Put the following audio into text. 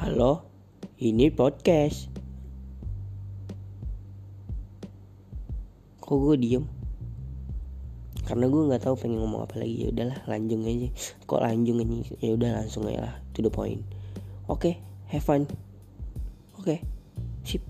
Halo, ini podcast. Kok gue diem? Karena gue nggak tahu pengen ngomong apa lagi. Ya udahlah, lanjung aja. Kok lanjung ini? Ya udah langsung aja lah, to the point. Oke, okay, have fun. Oke, okay, sip.